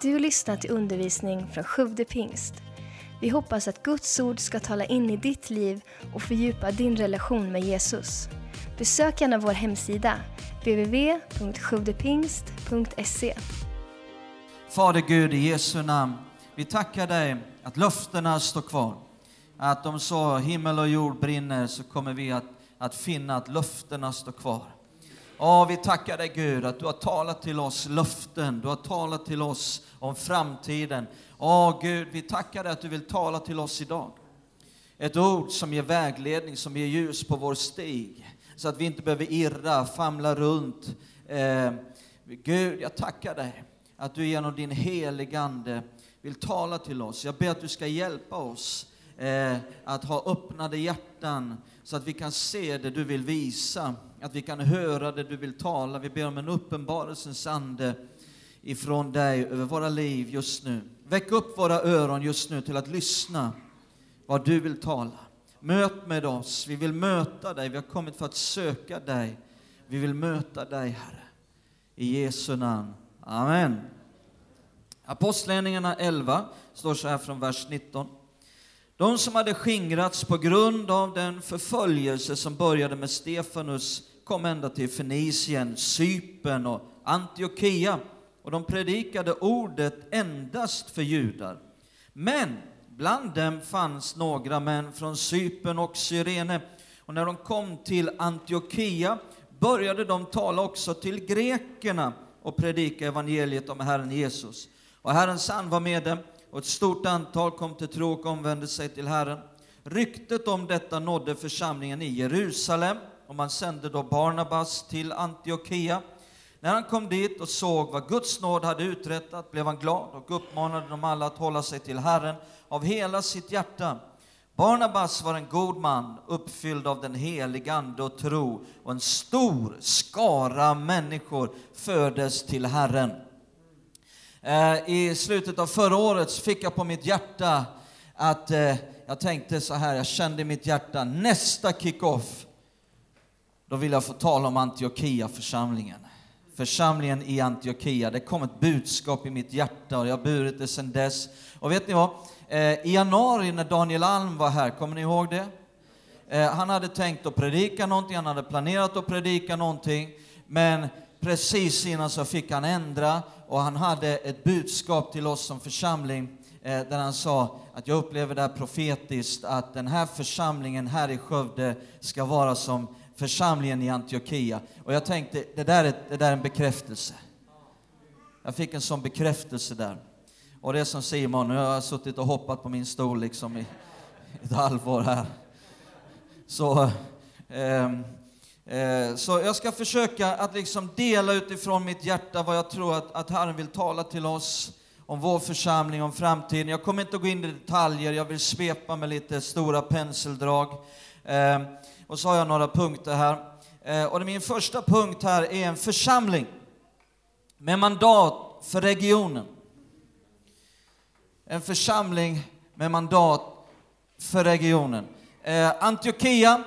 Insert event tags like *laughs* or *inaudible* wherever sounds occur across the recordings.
Du lyssnar till undervisning från Sjude pingst. Vi hoppas att Guds ord ska tala in i ditt liv och fördjupa din relation med Jesus. Besök gärna vår hemsida, www.sjuvdepingst.se. Fader Gud, i Jesu namn, vi tackar dig att löftena står kvar. Att om så himmel och jord brinner så kommer vi att, att finna att löftena står kvar. Ja, vi tackar dig Gud att du har talat till oss löften, du har talat till oss om framtiden. Ja, Gud, vi tackar dig att du vill tala till oss idag. Ett ord som ger vägledning, som ger ljus på vår stig, så att vi inte behöver irra, famla runt. Eh, Gud, jag tackar dig att du genom din heligande vill tala till oss. Jag ber att du ska hjälpa oss eh, att ha öppnade hjärtan så att vi kan se det du vill visa, att vi kan höra det du vill tala. Vi ber om en uppenbarelsens ande ifrån dig över våra liv just nu. Väck upp våra öron just nu till att lyssna vad du vill tala. Möt med oss, vi vill möta dig, vi har kommit för att söka dig. Vi vill möta dig, Herre. I Jesu namn. Amen. Apostlagärningarna 11 står så här från vers 19. De som hade skingrats på grund av den förföljelse som började med Stefanus kom ända till Fenicien, Cypern och Antiochia och de predikade ordet endast för judar. Men bland dem fanns några män från Cypern och Cyrene och när de kom till Antiochia började de tala också till grekerna och predika evangeliet om Herren Jesus. Och Herrens ande var med dem och ett stort antal kom till tro och omvände sig till Herren. Ryktet om detta nådde församlingen i Jerusalem och man sände då Barnabas till Antiochia. När han kom dit och såg vad Guds nåd hade uträttat blev han glad och uppmanade dem alla att hålla sig till Herren av hela sitt hjärta. Barnabas var en god man, uppfylld av den heliga Ande och tro, och en stor skara människor föddes till Herren. Eh, I slutet av förra året fick jag på mitt hjärta att eh, jag tänkte så här, jag kände i mitt hjärta, nästa kick-off, då vill jag få tala om Antiochia-församlingen. Församlingen i Antiochia. Det kom ett budskap i mitt hjärta och jag har burit det sedan dess. Och vet ni vad? Eh, I januari när Daniel Alm var här, kommer ni ihåg det? Eh, han hade tänkt att predika någonting, han hade planerat att predika någonting, men precis innan så fick han ändra och han hade ett budskap till oss som församling eh, där han sa att jag upplever det här profetiskt att den här församlingen här i Skövde ska vara som församlingen i Antiochia. Och jag tänkte, det där är, det där är en bekräftelse. Jag fick en sån bekräftelse där. Och det är som Simon, nu har jag suttit och hoppat på min stol liksom i ett halvår här. Så, eh, Eh, så jag ska försöka att liksom dela utifrån mitt hjärta vad jag tror att, att Herren vill tala till oss om vår församling, om framtiden. Jag kommer inte att gå in i detaljer, jag vill svepa med lite stora penseldrag. Eh, och så har jag några punkter här. Eh, och min första punkt här är en församling med mandat för regionen. En församling med mandat för regionen. Eh, Antiochia,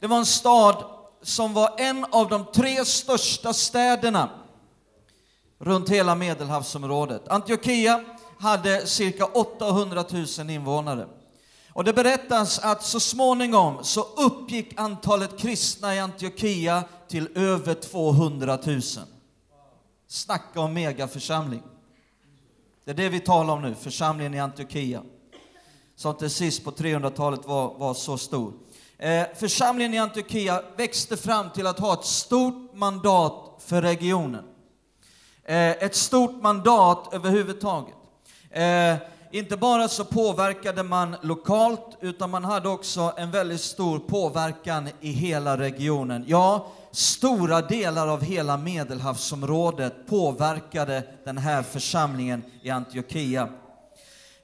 det var en stad som var en av de tre största städerna runt hela Medelhavsområdet. Antiochia hade cirka 800 000 invånare. Och det berättas att så småningom så uppgick antalet kristna i Antiochia till över 200 000. Snacka om megaförsamling. Det är det vi talar om nu, församlingen i Antiochia. Som till sist på 300-talet var, var så stor. Eh, församlingen i Antiochia växte fram till att ha ett stort mandat för regionen. Eh, ett stort mandat överhuvudtaget. Eh, inte bara så påverkade man lokalt, utan man hade också en väldigt stor påverkan i hela regionen. Ja, stora delar av hela Medelhavsområdet påverkade den här församlingen i Antiochia.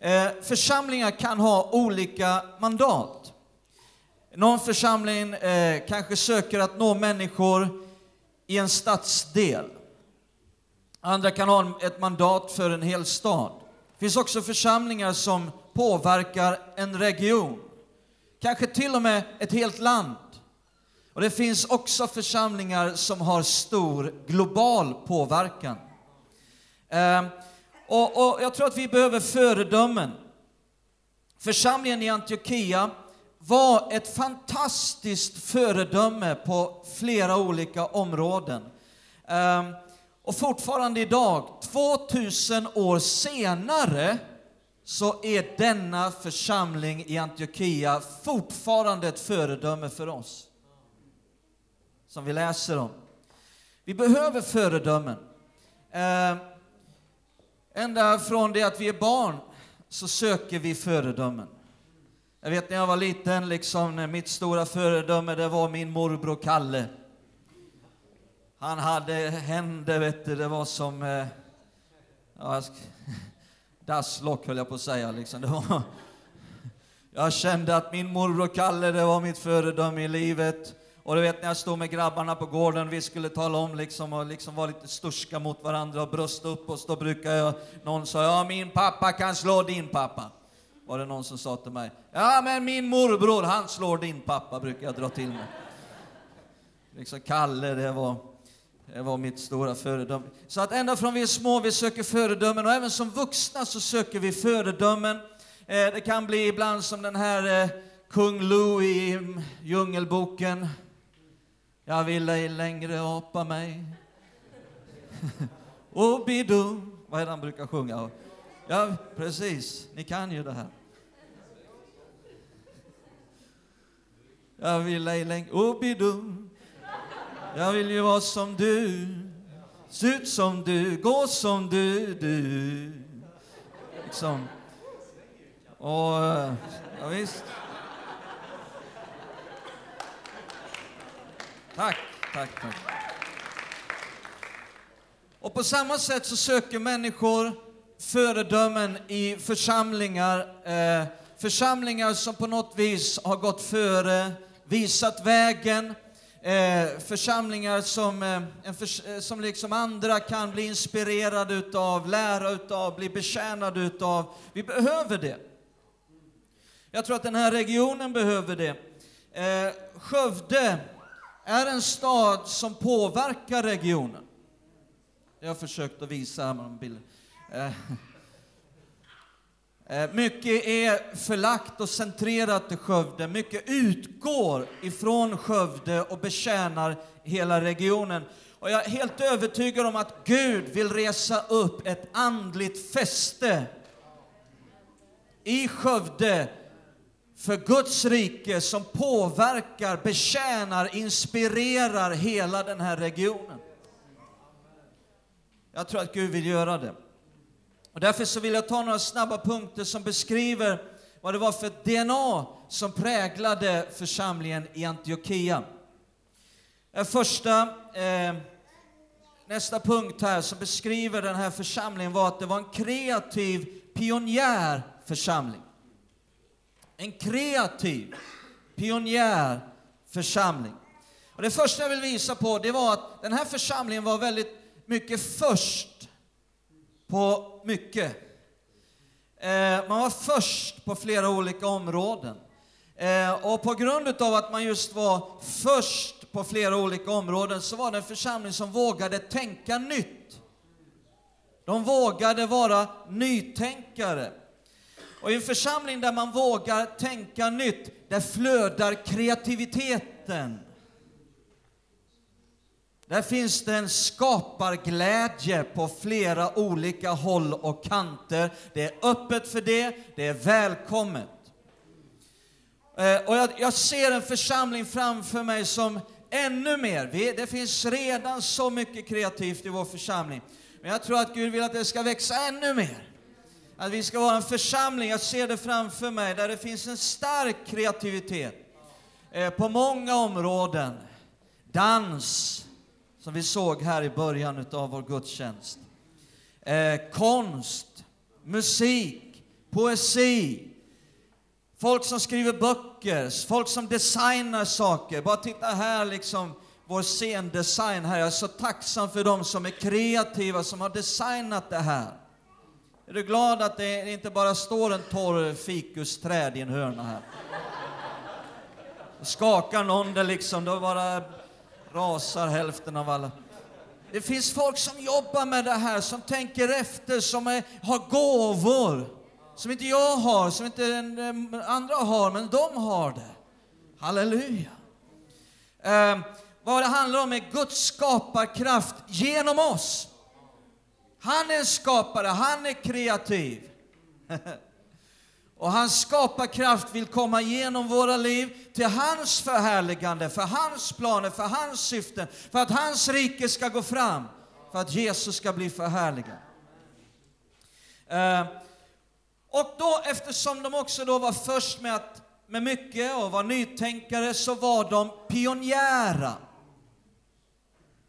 Eh, församlingar kan ha olika mandat. Någon församling eh, kanske söker att nå människor i en stadsdel. Andra kan ha ett mandat för en hel stad. Det finns också församlingar som påverkar en region, kanske till och med ett helt land. Och det finns också församlingar som har stor global påverkan. Eh, Och, och jag tror att vi behöver föredömen. Församlingen i Antiochia var ett fantastiskt föredöme på flera olika områden. Eh, och fortfarande idag, 2000 år senare, så är denna församling i Antiochia fortfarande ett föredöme för oss. Som vi läser om. Vi behöver föredömen. Eh, ända från det att vi är barn så söker vi föredömen. Jag vet när jag var liten, liksom, mitt stora föredöme det var min morbror Kalle. Han hade händer, vet du, det var som... Eh, ja, *laughs* dasslock höll jag på att säga. Liksom. Det var, *laughs* jag kände att min morbror Kalle, det var mitt föredöme i livet. Och du vet när jag stod med grabbarna på gården, vi skulle tala om liksom och liksom vara lite sturska mot varandra och brösta upp oss, då brukar jag, någon säga ja min pappa kan slå din pappa. Var det någon som sa till mig. Ja men min morbror, han slår din pappa, brukar jag dra till med. Liksom Kalle, det var, det var mitt stora föredöme. Så att ända från vi är små, vi söker föredömen och även som vuxna så söker vi föredömen. Eh, det kan bli ibland som den här eh, kung Louis i Djungelboken. Jag vill ej längre apa mig. *laughs* Obidu. Vad är det han brukar sjunga? Ja, precis. Ni kan ju det här. Jag vill ej längre... Obidu. Jag vill ju vara som du, se ut som du, gå som du, du. Liksom. Och, eh, ja, visst. Tack, tack, tack. Och på samma sätt så söker människor föredömen i församlingar, eh, församlingar som på något vis har gått före, visat vägen, eh, församlingar som, eh, för, eh, som liksom andra kan bli inspirerade utav, lära utav, bli betjänade utav. Vi behöver det. Jag tror att den här regionen behöver det. Eh, Skövde är en stad som påverkar regionen. Jag har försökt att visa med bilder. Eh, eh, Eh, mycket är förlagt och centrerat till Skövde. Mycket utgår ifrån Skövde och betjänar hela regionen. Och jag är helt övertygad om att Gud vill resa upp ett andligt fäste i Skövde för Guds rike som påverkar, betjänar, inspirerar hela den här regionen. Jag tror att Gud vill göra det. Och därför så vill jag ta några snabba punkter som beskriver vad det var för DNA som präglade församlingen i Antiochia. Eh, första, eh, nästa punkt här som beskriver den här församlingen var att det var en kreativ pionjärförsamling en kreativ pionjärförsamling. Och det första jag vill visa på det var att den här församlingen var väldigt mycket först på mycket. Eh, man var först på flera olika områden. Eh, och på grund av att man just var först på flera olika områden så var det en församling som vågade tänka nytt. De vågade vara nytänkare. Och i en församling där man vågar tänka nytt, där flödar kreativiteten. Där finns det en skaparglädje på flera olika håll och kanter. Det är öppet för det, det är välkommet. Eh, och jag, jag ser en församling framför mig som ännu mer, det finns redan så mycket kreativt i vår församling, men jag tror att Gud vill att det ska växa ännu mer. Att vi ska vara en församling, jag ser det framför mig, där det finns en stark kreativitet eh, på många områden. Dans, som vi såg här i början av vår gudstjänst. Eh, konst, musik, poesi, folk som skriver böcker, folk som designar saker. Bara titta här liksom, vår scendesign här. Jag är så tacksam för dem som är kreativa, som har designat det här. Är du glad att det inte bara står en torr fikusträd i en hörna här? Skakar någon det liksom, då bara rasar hälften av alla. Det finns folk som jobbar med det här, som tänker efter, som är, har gåvor som inte jag har, som inte eh, andra har, men de har det. Halleluja. Eh, vad det handlar om är Guds skaparkraft genom oss. Han är en skapare, han är kreativ. *laughs* Och hans skaparkraft vill komma igenom våra liv till hans förhärligande, för hans planer, för hans syften, för att hans rike ska gå fram, för att Jesus ska bli förhärligad. Eh, och då, eftersom de också då var först med, att, med mycket och var nytänkare, så var de pionjära.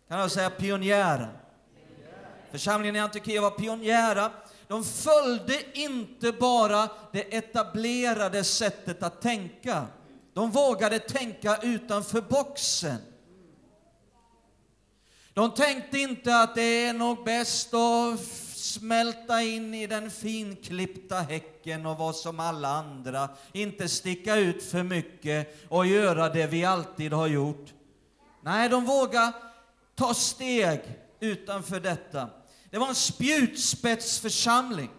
Kan jag säga pionjära? Församlingen i Antiochia var pionjära. De följde inte bara det etablerade sättet att tänka. De vågade tänka utanför boxen. De tänkte inte att det är nog bäst att smälta in i den finklippta häcken och vara som alla andra, inte sticka ut för mycket och göra det vi alltid har gjort. Nej, de vågar ta steg utanför detta. Det var en spjutspetsförsamling.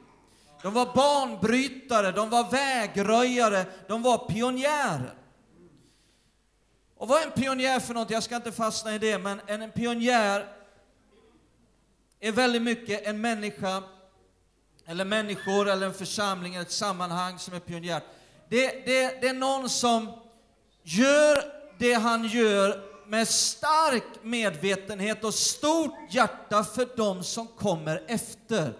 De var banbrytare, de var vägröjare, de var pionjärer. Och vad är en pionjär för något? Jag ska inte fastna i det, men en pionjär är väldigt mycket en människa, eller människor, eller en församling, eller ett sammanhang som är pionjär. Det, det, det är någon som gör det han gör med stark medvetenhet och stort hjärta för dem som kommer efter.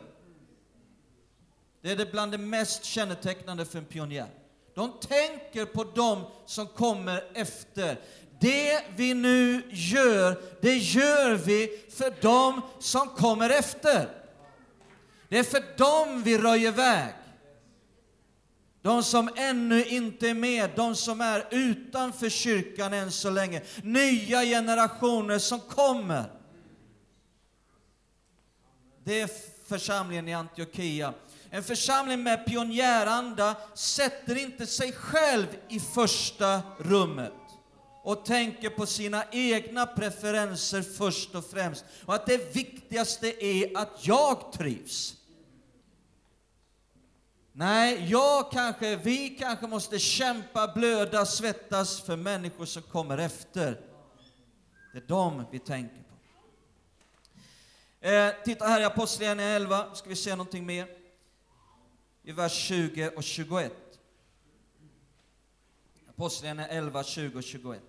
Det är det bland det mest kännetecknande för en pionjär. De tänker på dem som kommer efter. Det vi nu gör, det gör vi för dem som kommer efter. Det är för dem vi röjer väg. De som ännu inte är med, de som är utanför kyrkan än så länge. Nya generationer som kommer. Det är församlingen i Antiochia. En församling med pionjäranda sätter inte sig själv i första rummet och tänker på sina egna preferenser först och främst. Och att det viktigaste är att jag trivs. Nej, jag kanske, vi kanske måste kämpa, blöda, svettas för människor som kommer efter. Det är dem vi tänker på. Eh, titta här i Apostlagärningarna 11, ska vi se någonting mer. I vers 20 och 21. Apostlagärningarna 11, 20 och 21.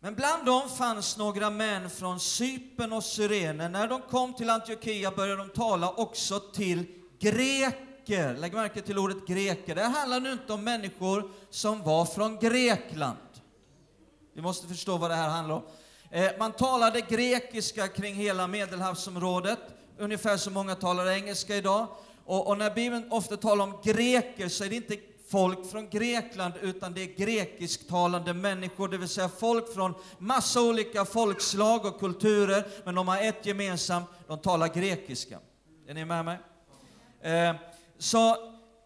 Men bland dem fanns några män från Cypern och Syrene. När de kom till Antiochia började de tala också till greker. Lägg märke till ordet greker. Det handlar nu inte om människor som var från Grekland. Vi måste förstå vad det här handlar om. Eh, man talade grekiska kring hela Medelhavsområdet, ungefär som många talar engelska idag. Och, och när Bibeln ofta talar om greker så är det inte folk från Grekland, utan det är grekisktalande människor, det vill säga folk från massa olika folkslag och kulturer, men de har ett gemensamt, de talar grekiska. Är ni med mig? Eh, så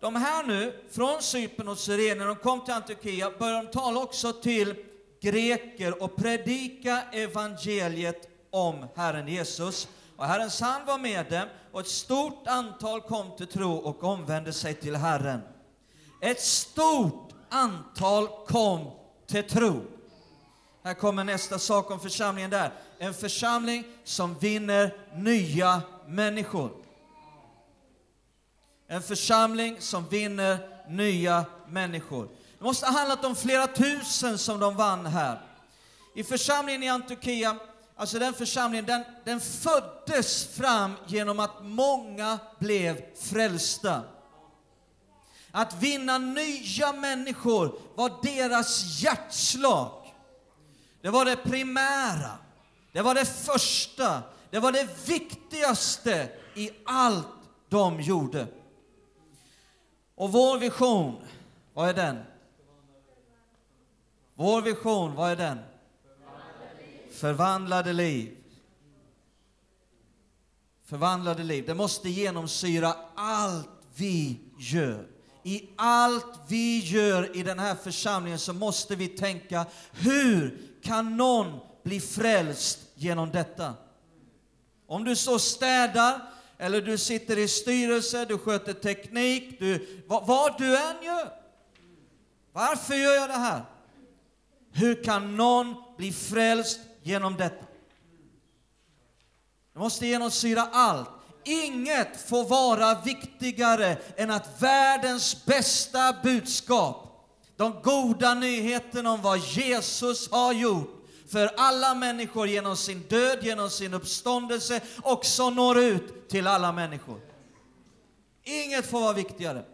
de här nu, från Cypern och Syrien, när de kom till Antiochia, började de tala också till greker och predika evangeliet om Herren Jesus. Och Herrens hand var med dem, och ett stort antal kom till tro och omvände sig till Herren. Ett stort antal kom till tro. Här kommer nästa sak om församlingen där. En församling som vinner nya människor. En församling som vinner nya människor. Det måste ha handlat om flera tusen som de vann här. I församlingen i Antiochia, alltså den församlingen, den, den föddes fram genom att många blev frälsta. Att vinna nya människor var deras hjärtslag. Det var det primära, det var det första, det var det viktigaste i allt de gjorde. Och vår vision, vad är den? Vår vision, vad är den? Förvandlade liv. Förvandlade liv. Det måste genomsyra allt vi gör. I allt vi gör i den här församlingen så måste vi tänka, hur kan någon bli frälst genom detta? Om du så städar, eller du sitter i styrelse, du sköter teknik, du, vad, vad du än gör. Varför gör jag det här? Hur kan någon bli frälst genom detta? Det måste genomsyra allt. Inget får vara viktigare än att världens bästa budskap, de goda nyheterna om vad Jesus har gjort för alla människor genom sin död, genom sin uppståndelse, också når ut till alla människor. Inget får vara viktigare.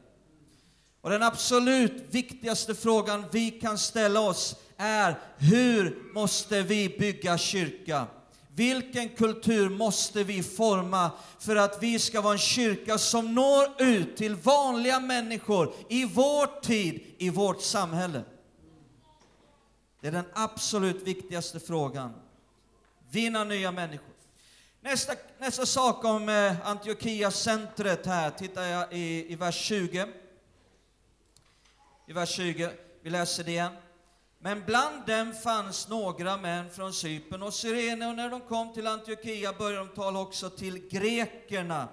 Och den absolut viktigaste frågan vi kan ställa oss är hur måste vi bygga kyrka? Vilken kultur måste vi forma för att vi ska vara en kyrka som når ut till vanliga människor i vår tid, i vårt samhälle? Det är den absolut viktigaste frågan. Vinna nya människor. Nästa, nästa sak om eh, Antiochia-centret här, tittar jag i, i vers 20. I vers 20, vi läser det igen. Men bland dem fanns några män från Cypern och Syrene, och när de kom till Antiochia började de tala också till grekerna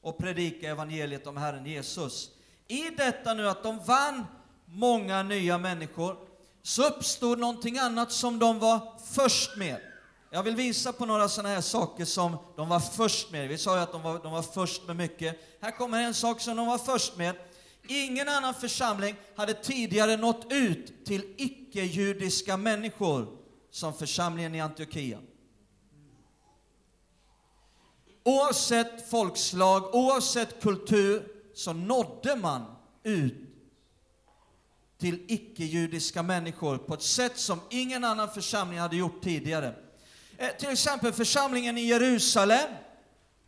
och predika evangeliet om Herren Jesus. I detta nu att de vann många nya människor, så uppstod någonting annat som de var först med. Jag vill visa på några sådana här saker som de var först med. Vi sa ju att de var, de var först med mycket. Här kommer en sak som de var först med. Ingen annan församling hade tidigare nått ut till icke-judiska människor som församlingen i Antiochia. Oavsett folkslag, oavsett kultur, så nådde man ut till icke-judiska människor på ett sätt som ingen annan församling hade gjort tidigare. Eh, till exempel församlingen i Jerusalem.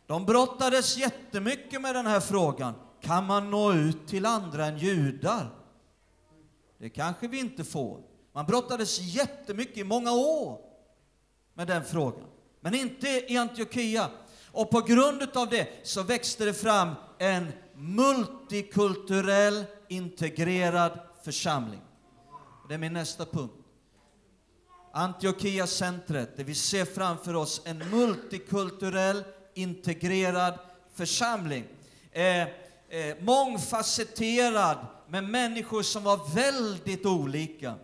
De brottades jättemycket med den här frågan. Kan man nå ut till andra än judar? Det kanske vi inte får. Man brottades jättemycket i många år med den frågan, men inte i Antiochia. Och på grund av det så växte det fram en multikulturell, integrerad församling. Det är min nästa punkt. Antiochia-centret, där vi ser framför oss en multikulturell, integrerad församling. Eh, eh, mångfacetterad, med människor som var väldigt olika.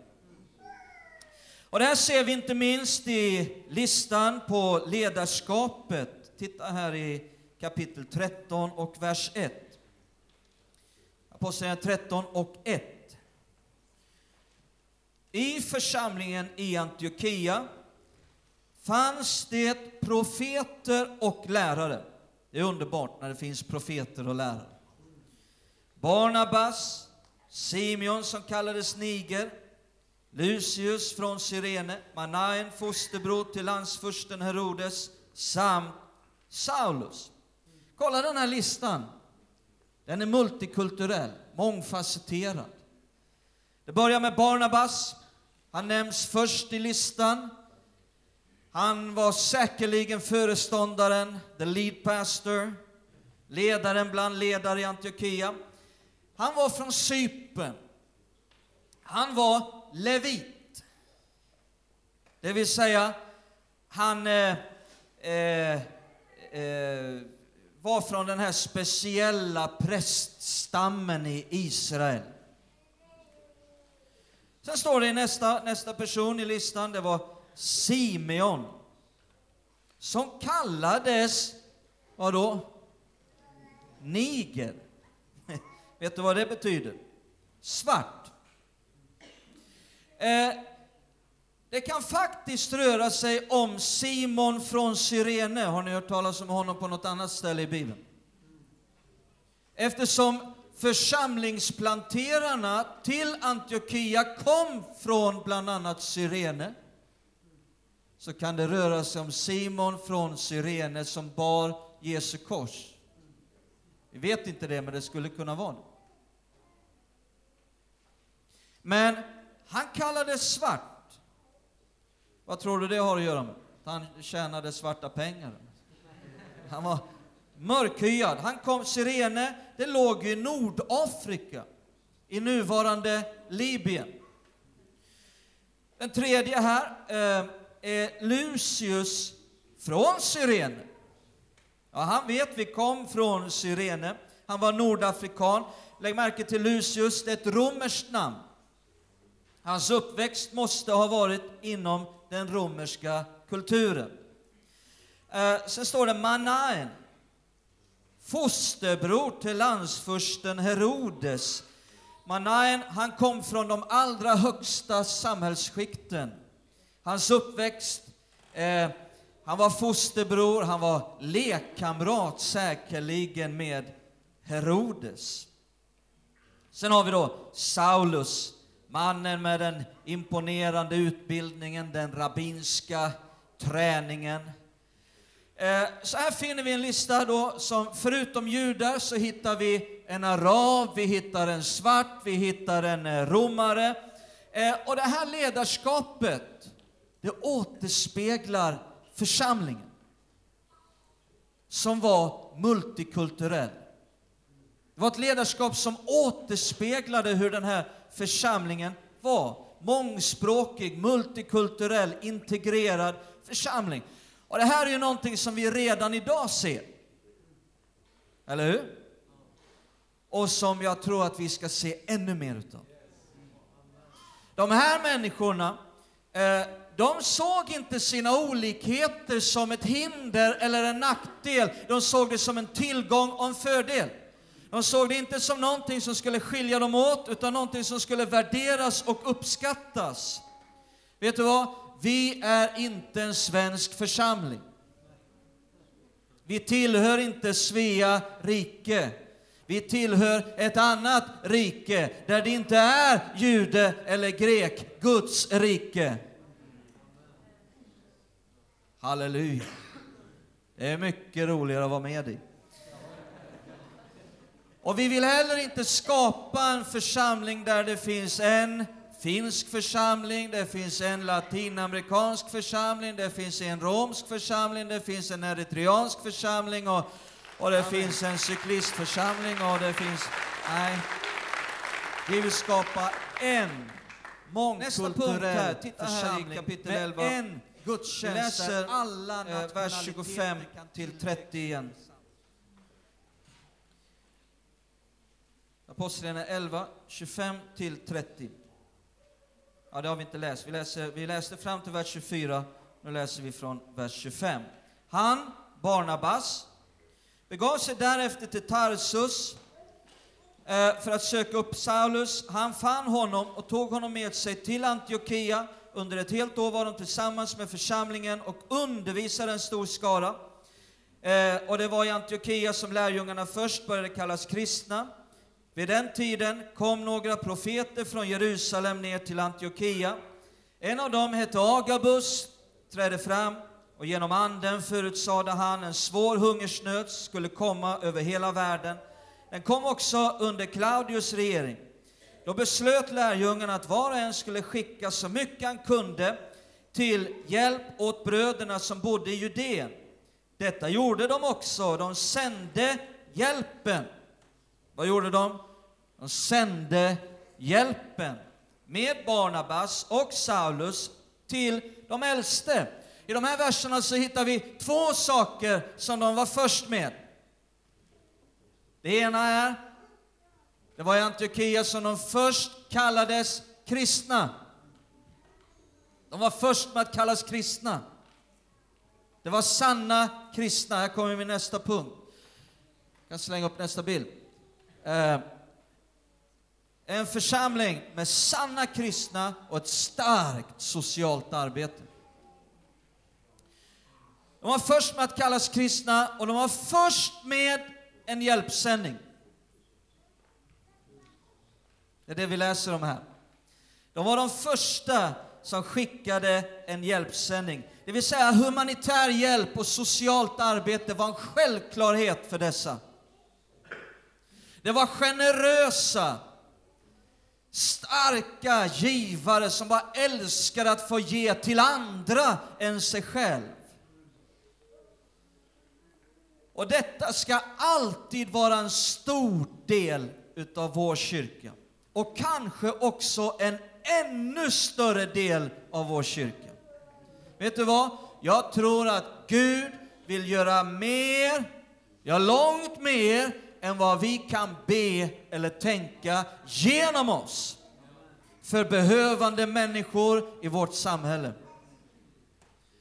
Och det här ser vi inte minst i listan på ledarskapet. Titta här i kapitel 13 och vers 1. Apostlagärningarna 13 och 1. I församlingen i Antiochia fanns det profeter och lärare. Det är underbart när det finns profeter och lärare. Barnabas, Simeon som kallades Niger, Lucius från Sirene Manaen, fosterbror till landsfursten Herodes, samt Saulus. Kolla den här listan. Den är multikulturell, mångfacetterad. Det börjar med Barnabas, han nämns först i listan. Han var säkerligen föreståndaren, the lead pastor, ledaren bland ledare i Antiochia. Han var från Cypern. Han var levit. Det vill säga, han eh, eh, eh, var från den här speciella präststammen i Israel. Sen står det i nästa, nästa person i listan, det var Simeon. Som kallades, Vadå? Niger. *laughs* Vet du vad det betyder? Svart. Eh, det kan faktiskt röra sig om Simon från Syrene. Har ni hört talas om honom på något annat ställe i Bibeln? Eftersom församlingsplanterarna till Antiochia kom från bland annat Syrene så kan det röra sig om Simon från Syrene, som bar Jesu kors. Vi vet inte det, men det skulle kunna vara det. Men han kallades svart. Vad tror du det har att göra med? Han tjänade svarta pengar. Han var mörkhyad. Han kom, Sirene, det låg i Nordafrika, i nuvarande Libyen. Den tredje här eh, är Lucius från Syrene. Ja, han vet vi kom från Syrene. Han var nordafrikan. Lägg märke till Lucius, det är ett romerskt namn. Hans uppväxt måste ha varit inom den romerska kulturen. Eh, sen står det Manaen, fosterbror till landsfursten Herodes. Manaen, han kom från de allra högsta samhällsskikten. Hans uppväxt, eh, han var fosterbror, han var lekkamrat säkerligen med Herodes. Sen har vi då Saulus, mannen med den imponerande utbildningen, den rabbinska träningen. Eh, så här finner vi en lista då som förutom judar så hittar vi en arab, vi hittar en svart, vi hittar en eh, romare. Eh, och det här ledarskapet, det återspeglar församlingen som var multikulturell. Det var ett ledarskap som återspeglade hur den här församlingen var. Mångspråkig, multikulturell, integrerad församling. Och det här är ju någonting som vi redan idag ser. Eller hur? Och som jag tror att vi ska se ännu mer utav. De här människorna, eh, de såg inte sina olikheter som ett hinder eller en nackdel. De såg det som en tillgång och en fördel. De såg det inte som någonting som skulle skilja dem åt, utan någonting som skulle värderas och uppskattas. Vet du vad? Vi är inte en svensk församling. Vi tillhör inte Svea rike. Vi tillhör ett annat rike där det inte är jude eller grek, Guds rike. Halleluja. Det är mycket roligare att vara med i. Och vi vill heller inte skapa en församling där det finns en finsk församling, det finns en latinamerikansk församling, det finns en romsk församling, det finns en eritreansk församling och, och det finns en cyklistförsamling och det finns... Nej. Vi vill skapa en mångkulturell församling kapitel med 11. en gudstjänst. Läser där alla eh, vers 25 till 30 igen. Apostlagärningarna 11, 25 till 30. Ja, det har vi inte läst. Vi, läser, vi läste fram till vers 24, nu läser vi från vers 25. Han, Barnabas, begav sig därefter till Tarsus eh, för att söka upp Saulus. Han fann honom och tog honom med sig till Antiochia. Under ett helt år var de tillsammans med församlingen och undervisade en stor skara. Eh, och det var i Antiochia som lärjungarna först började kallas kristna. Vid den tiden kom några profeter från Jerusalem ner till Antiochia. En av dem hette Agabus, trädde fram och genom anden förutsade han en svår hungersnöd skulle komma över hela världen. Den kom också under Claudius regering. Då beslöt lärjungarna att var och en skulle skicka så mycket han kunde till hjälp åt bröderna som bodde i Judeen. Detta gjorde de också. De sände hjälpen. Vad gjorde de? De sände hjälpen med Barnabas och Saulus till de äldste. I de här verserna så hittar vi två saker som de var först med. Det ena är, det var i Antiochia som de först kallades kristna. De var först med att kallas kristna. Det var sanna kristna. Här kommer min nästa punkt. Jag kan slänga upp nästa bild. Eh, en församling med sanna kristna och ett starkt socialt arbete. De var först med att kallas kristna och de var först med en hjälpsändning. Det är det vi läser om här. De var de första som skickade en hjälpsändning. Det vill säga humanitär hjälp och socialt arbete var en självklarhet för dessa. Det var generösa, starka givare som bara älskade att få ge till andra än sig själv. Och detta ska alltid vara en stor del utav vår kyrka. Och kanske också en ännu större del av vår kyrka. Vet du vad? Jag tror att Gud vill göra mer Ja, långt mer än vad vi kan be eller tänka genom oss för behövande människor i vårt samhälle.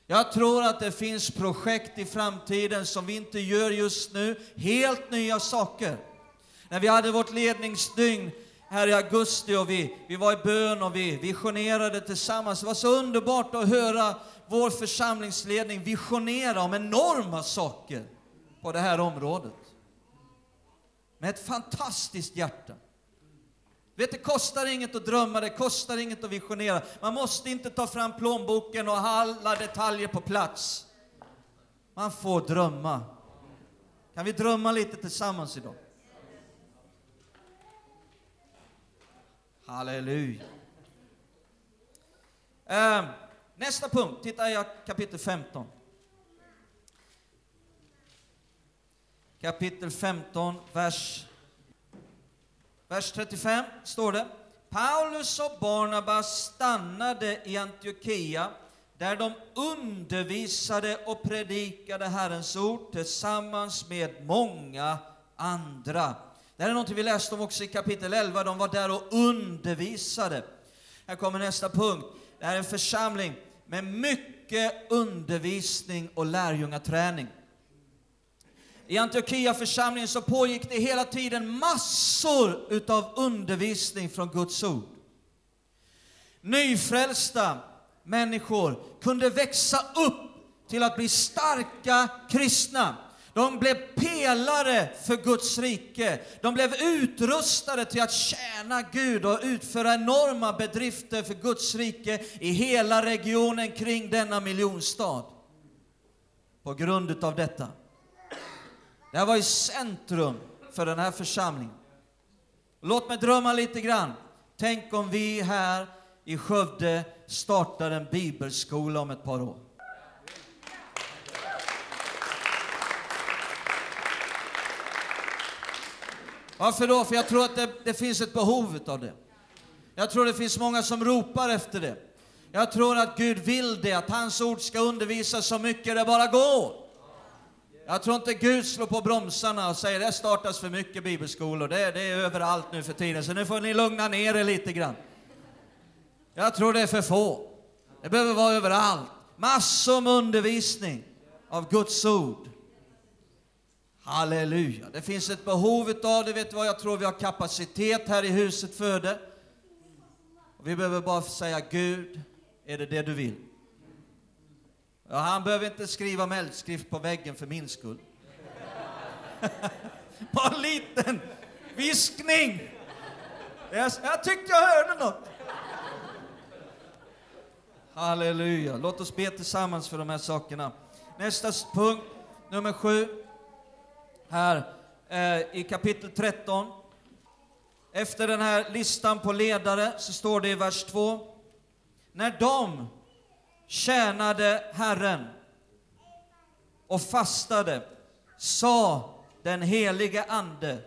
Jag tror att det finns projekt i framtiden som vi inte gör just nu, helt nya saker. När vi hade vårt ledningsdygn här i augusti och vi, vi var i bön och vi visionerade tillsammans. Det var så underbart att höra vår församlingsledning visionera om enorma saker på det här området. Med ett fantastiskt hjärta. Vet, det kostar inget att drömma, det kostar inget att visionera. Man måste inte ta fram plånboken och ha alla detaljer på plats. Man får drömma. Kan vi drömma lite tillsammans idag? Halleluja. Eh, nästa punkt, titta i kapitel 15. Kapitel 15, vers, vers 35 står det. Paulus och Barnabas stannade i Antiochia där de undervisade och predikade Herrens ord tillsammans med många andra. Det här är något vi läste om också i kapitel 11. De var där och undervisade. Här kommer nästa punkt. Det här är en församling med mycket undervisning och lärjungaträning. I Antiochia församlingen så pågick det hela tiden massor utav undervisning från Guds ord. Nyfrälsta människor kunde växa upp till att bli starka kristna de blev pelare för Guds rike. De blev utrustade till att tjäna Gud och utföra enorma bedrifter för Guds rike i hela regionen kring denna miljonstad. På grund av detta. Det här var i centrum för den här församlingen. Låt mig drömma lite grann. Tänk om vi här i Skövde startar en bibelskola om ett par år. Varför då? För jag tror att det, det finns ett behov av det. Jag tror det finns många som ropar efter det. Jag tror att Gud vill det, att hans ord ska undervisas så mycket det bara går. Jag tror inte Gud slår på bromsarna och säger det startas för mycket bibelskolor, det, det är överallt nu för tiden, så nu får ni lugna ner er lite grann. Jag tror det är för få. Det behöver vara överallt. Massor med undervisning av Guds ord. Halleluja. Det finns ett behov av det. Vet du vad? Jag tror vi har kapacitet här i huset för det. vi behöver bara säga Gud, är det det du vill? Ja, han behöver inte skriva med eldskrift på väggen för min skull. *laughs* Bara en liten viskning. Jag, jag tyckte jag hörde något. Halleluja. Låt oss be tillsammans för de här sakerna. Nästa punkt, nummer sju här eh, i kapitel 13. Efter den här listan på ledare så står det i vers 2. När de tjänade Herren och fastade sa den helige Ande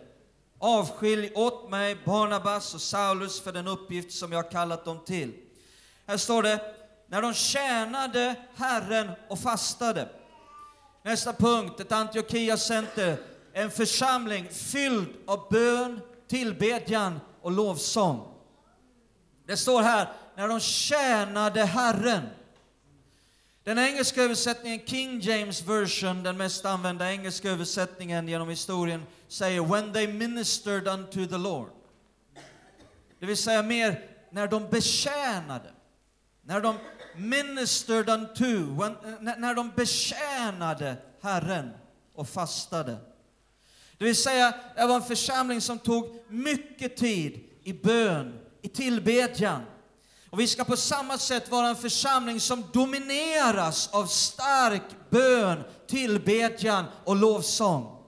Avskilj åt mig Barnabas och Saulus för den uppgift som jag kallat dem till. Här står det, när de tjänade Herren och fastade. Nästa punkt, ett Antiochia Center en församling fylld av bön, tillbedjan och lovsång. Det står här, när de tjänade Herren. Den engelska översättningen, King James version, den mest använda engelska översättningen genom historien, säger ”When they ministered unto the Lord”. Det vill säga mer när de betjänade. När de ministered unto, when, när de betjänade Herren och fastade. Det vill säga, det var en församling som tog mycket tid i bön, i tillbedjan. Och vi ska på samma sätt vara en församling som domineras av stark bön, tillbedjan och lovsång.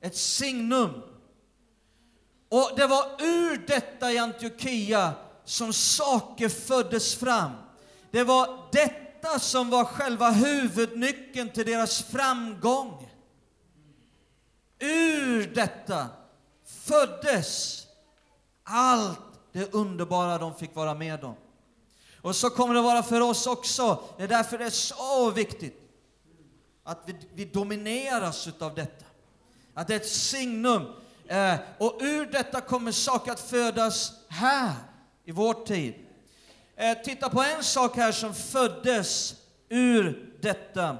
Ett signum. Och det var ur detta i Antiochia som saker föddes fram. Det var detta som var själva huvudnyckeln till deras framgång. Ur detta föddes allt det underbara de fick vara med om. Och så kommer det vara för oss också. Det är därför det är så viktigt att vi, vi domineras av detta. Att det är ett signum. Eh, och ur detta kommer saker att födas här, i vår tid. Eh, titta på en sak här som föddes ur detta.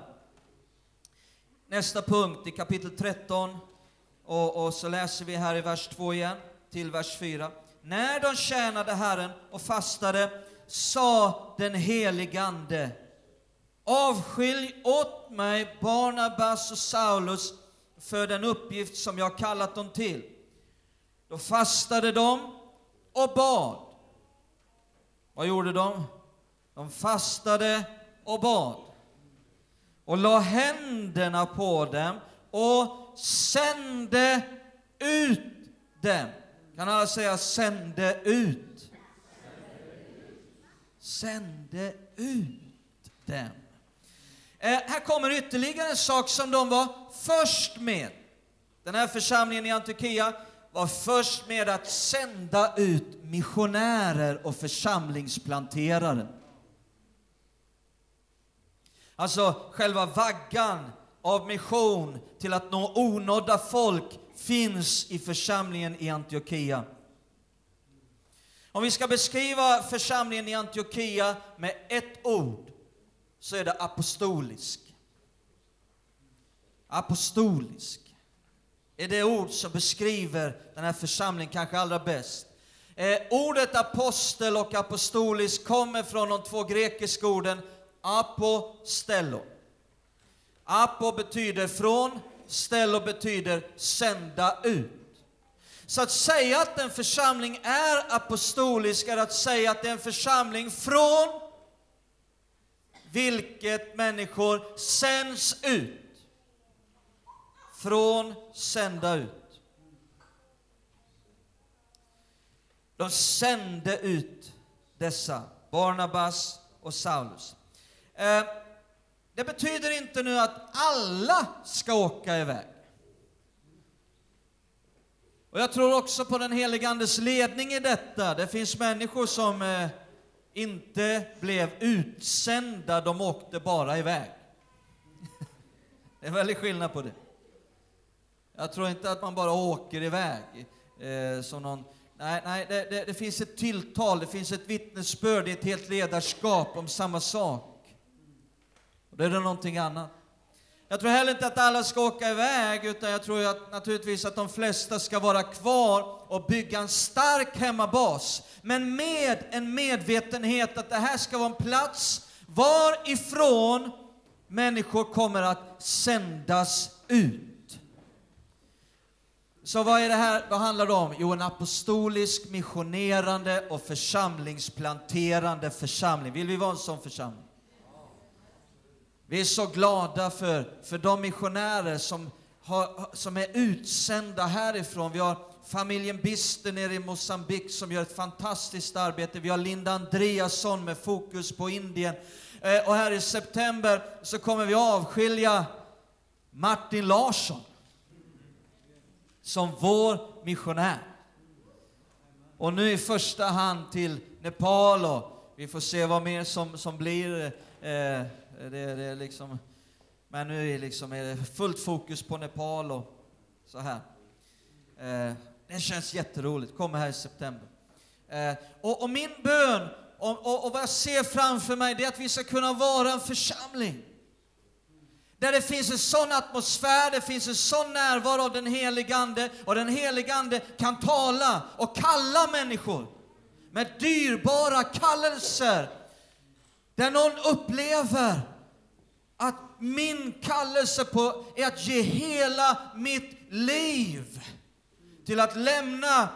Nästa punkt i kapitel 13, och, och så läser vi här i vers 2 igen, till vers 4. När de tjänade Herren och fastade sa den helige Ande Avskilj åt mig Barnabas och Saulus för den uppgift som jag kallat dem till. Då fastade de och bad. Vad gjorde de? De fastade och bad och la händerna på dem och sände ut dem. Kan alla säga sände ut? Sände ut dem. Eh, här kommer ytterligare en sak som de var först med. Den här församlingen i Antiochia var först med att sända ut missionärer och församlingsplanterare. Alltså själva vaggan av mission till att nå onådda folk finns i församlingen i Antiochia. Om vi ska beskriva församlingen i Antiochia med ett ord så är det apostolisk. Apostolisk är det ord som beskriver den här församlingen kanske allra bäst. Eh, ordet apostel och apostolisk kommer från de två grekiska orden apostello. Apo betyder från, stello betyder sända ut. Så att säga att en församling är apostolisk är att säga att det är en församling från vilket människor sänds ut. Från sända ut. De sände ut dessa, Barnabas och Saulus. Eh, det betyder inte nu att alla ska åka iväg. Och jag tror också på den helige Andes ledning i detta. Det finns människor som eh, inte blev utsända, de åkte bara iväg. *laughs* det är en väldig skillnad på det. Jag tror inte att man bara åker iväg eh, som någon... Nej, nej det, det, det, finns ett tilltal, det finns ett vittnesbörd, ett helt ledarskap om samma sak. Och det är någonting annat. Jag tror heller inte att alla ska åka iväg, utan jag tror att, naturligtvis att de flesta ska vara kvar och bygga en stark hemmabas. Men med en medvetenhet att det här ska vara en plats varifrån människor kommer att sändas ut. Så vad är det här, vad handlar det om? Jo, en apostolisk, missionerande och församlingsplanterande församling. Vill vi vara en sån församling? Vi är så glada för, för de missionärer som, har, som är utsända härifrån. Vi har familjen Bister nere i Mosambik som gör ett fantastiskt arbete. Vi har Linda Andreasson med fokus på Indien. Eh, och här i september så kommer vi avskilja Martin Larsson som vår missionär. Och nu i första hand till Nepal och vi får se vad mer som, som blir. Eh, det, det är liksom, men nu är, liksom, är det fullt fokus på Nepal och så här. Eh, det känns jätteroligt. Kommer här i september. Eh, och, och, min bön och, och, och, vad jag ser framför mig, det är att vi ska kunna vara en församling. Där det finns en sån atmosfär, det finns en sån närvaro av den helige Ande och den helige Ande kan tala och kalla människor med dyrbara kallelser där någon upplever att min kallelse på är att ge hela mitt liv till att lämna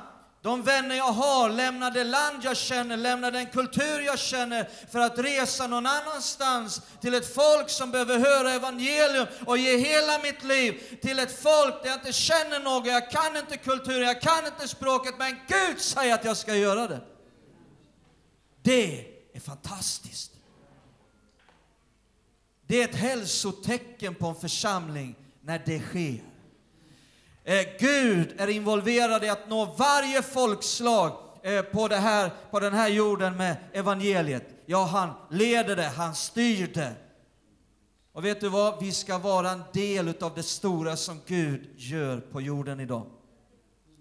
de vänner jag har, lämna det land jag känner, lämna den kultur jag känner för att resa någon annanstans till ett folk som behöver höra evangelium och ge hela mitt liv till ett folk där jag inte känner något, jag kan inte kulturen, jag kan inte språket, men Gud säger att jag ska göra det. Det är fantastiskt. Det är ett hälsotecken på en församling när det sker. Eh, Gud är involverad i att nå varje folkslag eh, på, det här, på den här jorden med evangeliet. Ja, han leder det, han styr det. Och vet du vad? Vi ska vara en del av det stora som Gud gör på jorden idag.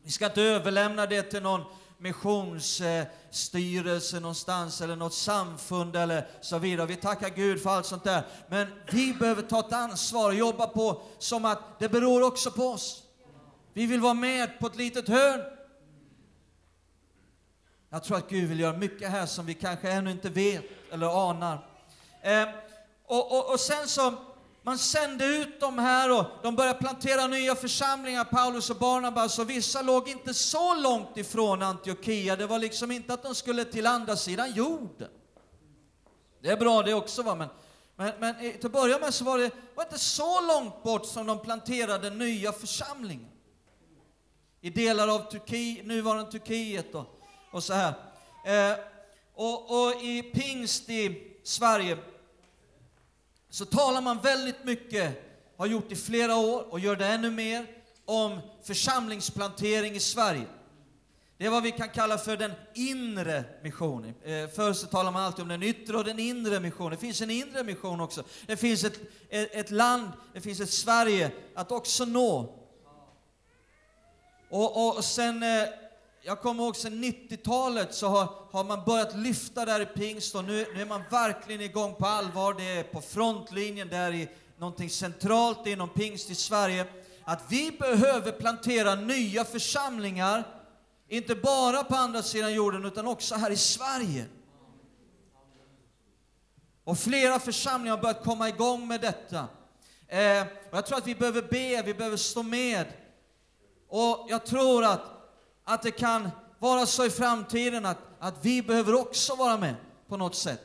Vi ska inte överlämna det till någon missionsstyrelse någonstans eller något samfund eller så vidare. Vi tackar Gud för allt sånt där. Men vi behöver ta ett ansvar och jobba på som att det beror också på oss. Vi vill vara med på ett litet hörn. Jag tror att Gud vill göra mycket här som vi kanske ännu inte vet eller anar. Eh, och, och, och sen så man sände ut dem här och de började plantera nya församlingar, Paulus och Barnabas, och vissa låg inte så långt ifrån Antiochia. Det var liksom inte att de skulle till andra sidan jorden. Det är bra det också, va? men, men, men till att börja med så var det var inte så långt bort som de planterade nya församlingar. I delar av Turki, nuvarande Turkiet och, och så här. Eh, och, och i pingst i Sverige så talar man väldigt mycket, har gjort i flera år och gör det ännu mer, om församlingsplantering i Sverige. Det är vad vi kan kalla för den inre missionen. Eh, förr så talade man alltid om den yttre och den inre missionen. Det finns en inre mission också. Det finns ett, ett land, det finns ett Sverige att också nå. Och, och sen eh, jag kommer ihåg sen 90-talet så har, har man börjat lyfta där i pingst och nu, nu är man verkligen igång på allvar. Det är på frontlinjen, där i någonting centralt inom pingst i Sverige. Att vi behöver plantera nya församlingar, inte bara på andra sidan jorden utan också här i Sverige. Och flera församlingar har börjat komma igång med detta. Eh, och jag tror att vi behöver be, vi behöver stå med. Och jag tror att att det kan vara så i framtiden att, att vi behöver också vara med på något sätt.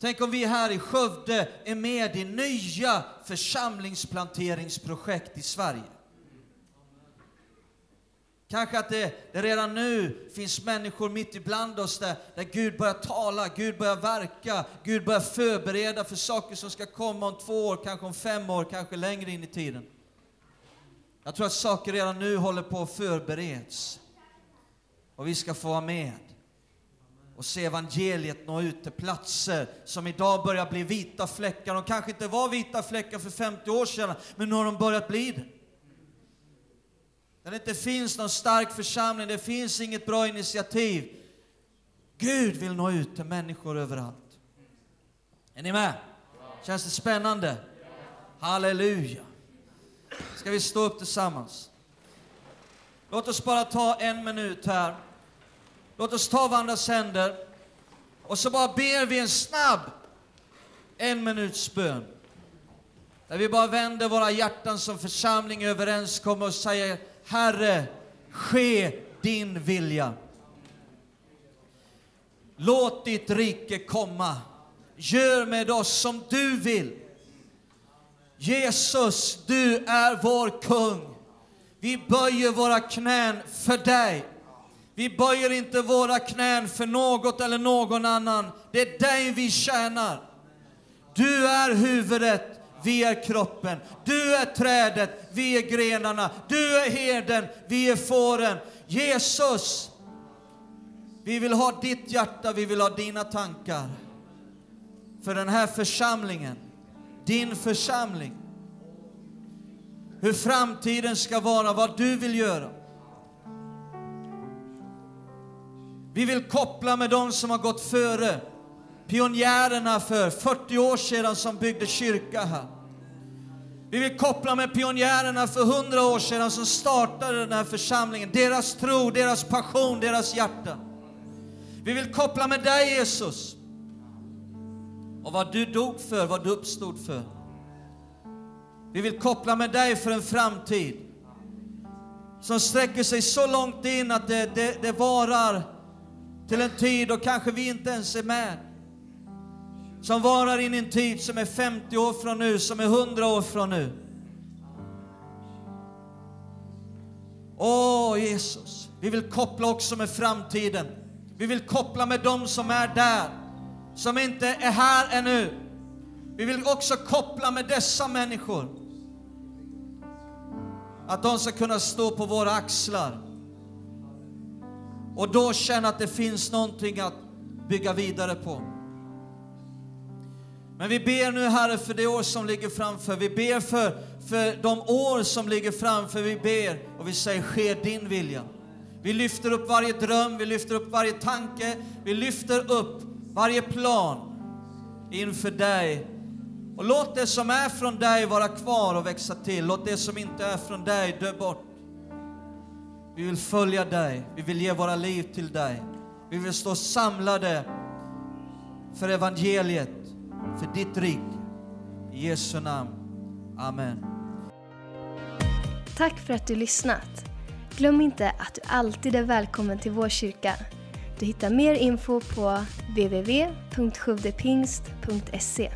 Tänk om vi här i Skövde är med i nya församlingsplanteringsprojekt i Sverige. Kanske att det, det, redan nu finns människor mitt ibland oss där, där Gud börjar tala, Gud börjar verka, Gud börjar förbereda för saker som ska komma om två år, kanske om fem år, kanske längre in i tiden. Jag tror att saker redan nu håller på att förbereds. Och vi ska få vara med och se evangeliet nå ut till platser som idag börjar bli vita fläckar. De kanske inte var vita fläckar för 50 år sedan, men nu har de börjat bli det. Där det inte finns någon stark församling, det finns inget bra initiativ. Gud vill nå ut till människor överallt. Är ni med? Känns det spännande? Halleluja! Ska vi stå upp tillsammans? Låt oss bara ta en minut här. Låt oss ta varandras händer och så bara ber vi en snabb en minuts bön. Där vi bara vänder våra hjärtan som församling överenskommer och säger Herre, ske din vilja. Låt ditt rike komma. Gör med oss som du vill. Jesus, du är vår kung. Vi böjer våra knän för dig. Vi böjer inte våra knän för något eller någon annan. Det är dig vi tjänar. Du är huvudet, vi är kroppen. Du är trädet, vi är grenarna. Du är herden, vi är fåren. Jesus, vi vill ha ditt hjärta, vi vill ha dina tankar. För den här församlingen, din församling hur framtiden ska vara, vad du vill göra. Vi vill koppla med dem som har gått före, pionjärerna för 40 år sedan som byggde kyrka här. Vi vill koppla med pionjärerna för 100 år sedan som startade den här församlingen, deras tro, deras passion, deras hjärta. Vi vill koppla med dig Jesus och vad du dog för, vad du uppstod för. Vi vill koppla med dig för en framtid som sträcker sig så långt in att det, det, det varar till en tid då kanske vi inte ens är med. Som varar in i en tid som är 50 år från nu, som är 100 år från nu. Åh Jesus, vi vill koppla också med framtiden. Vi vill koppla med dem som är där, som inte är här ännu. Vi vill också koppla med dessa människor att de ska kunna stå på våra axlar och då känna att det finns någonting att bygga vidare på. Men vi ber nu Herre för det år som ligger framför. Vi ber för, för de år som ligger framför. Vi ber och vi säger ske din vilja. Vi lyfter upp varje dröm, vi lyfter upp varje tanke, vi lyfter upp varje plan inför dig. Och låt det som är från dig vara kvar och växa till. Låt det som inte är från dig dö bort. Vi vill följa dig, vi vill ge våra liv till dig. Vi vill stå samlade för evangeliet, för ditt rike. I Jesu namn. Amen. Tack för att du lyssnat. Glöm inte att du alltid är välkommen till vår kyrka. Du hittar mer info på www.sjuvdepingst.se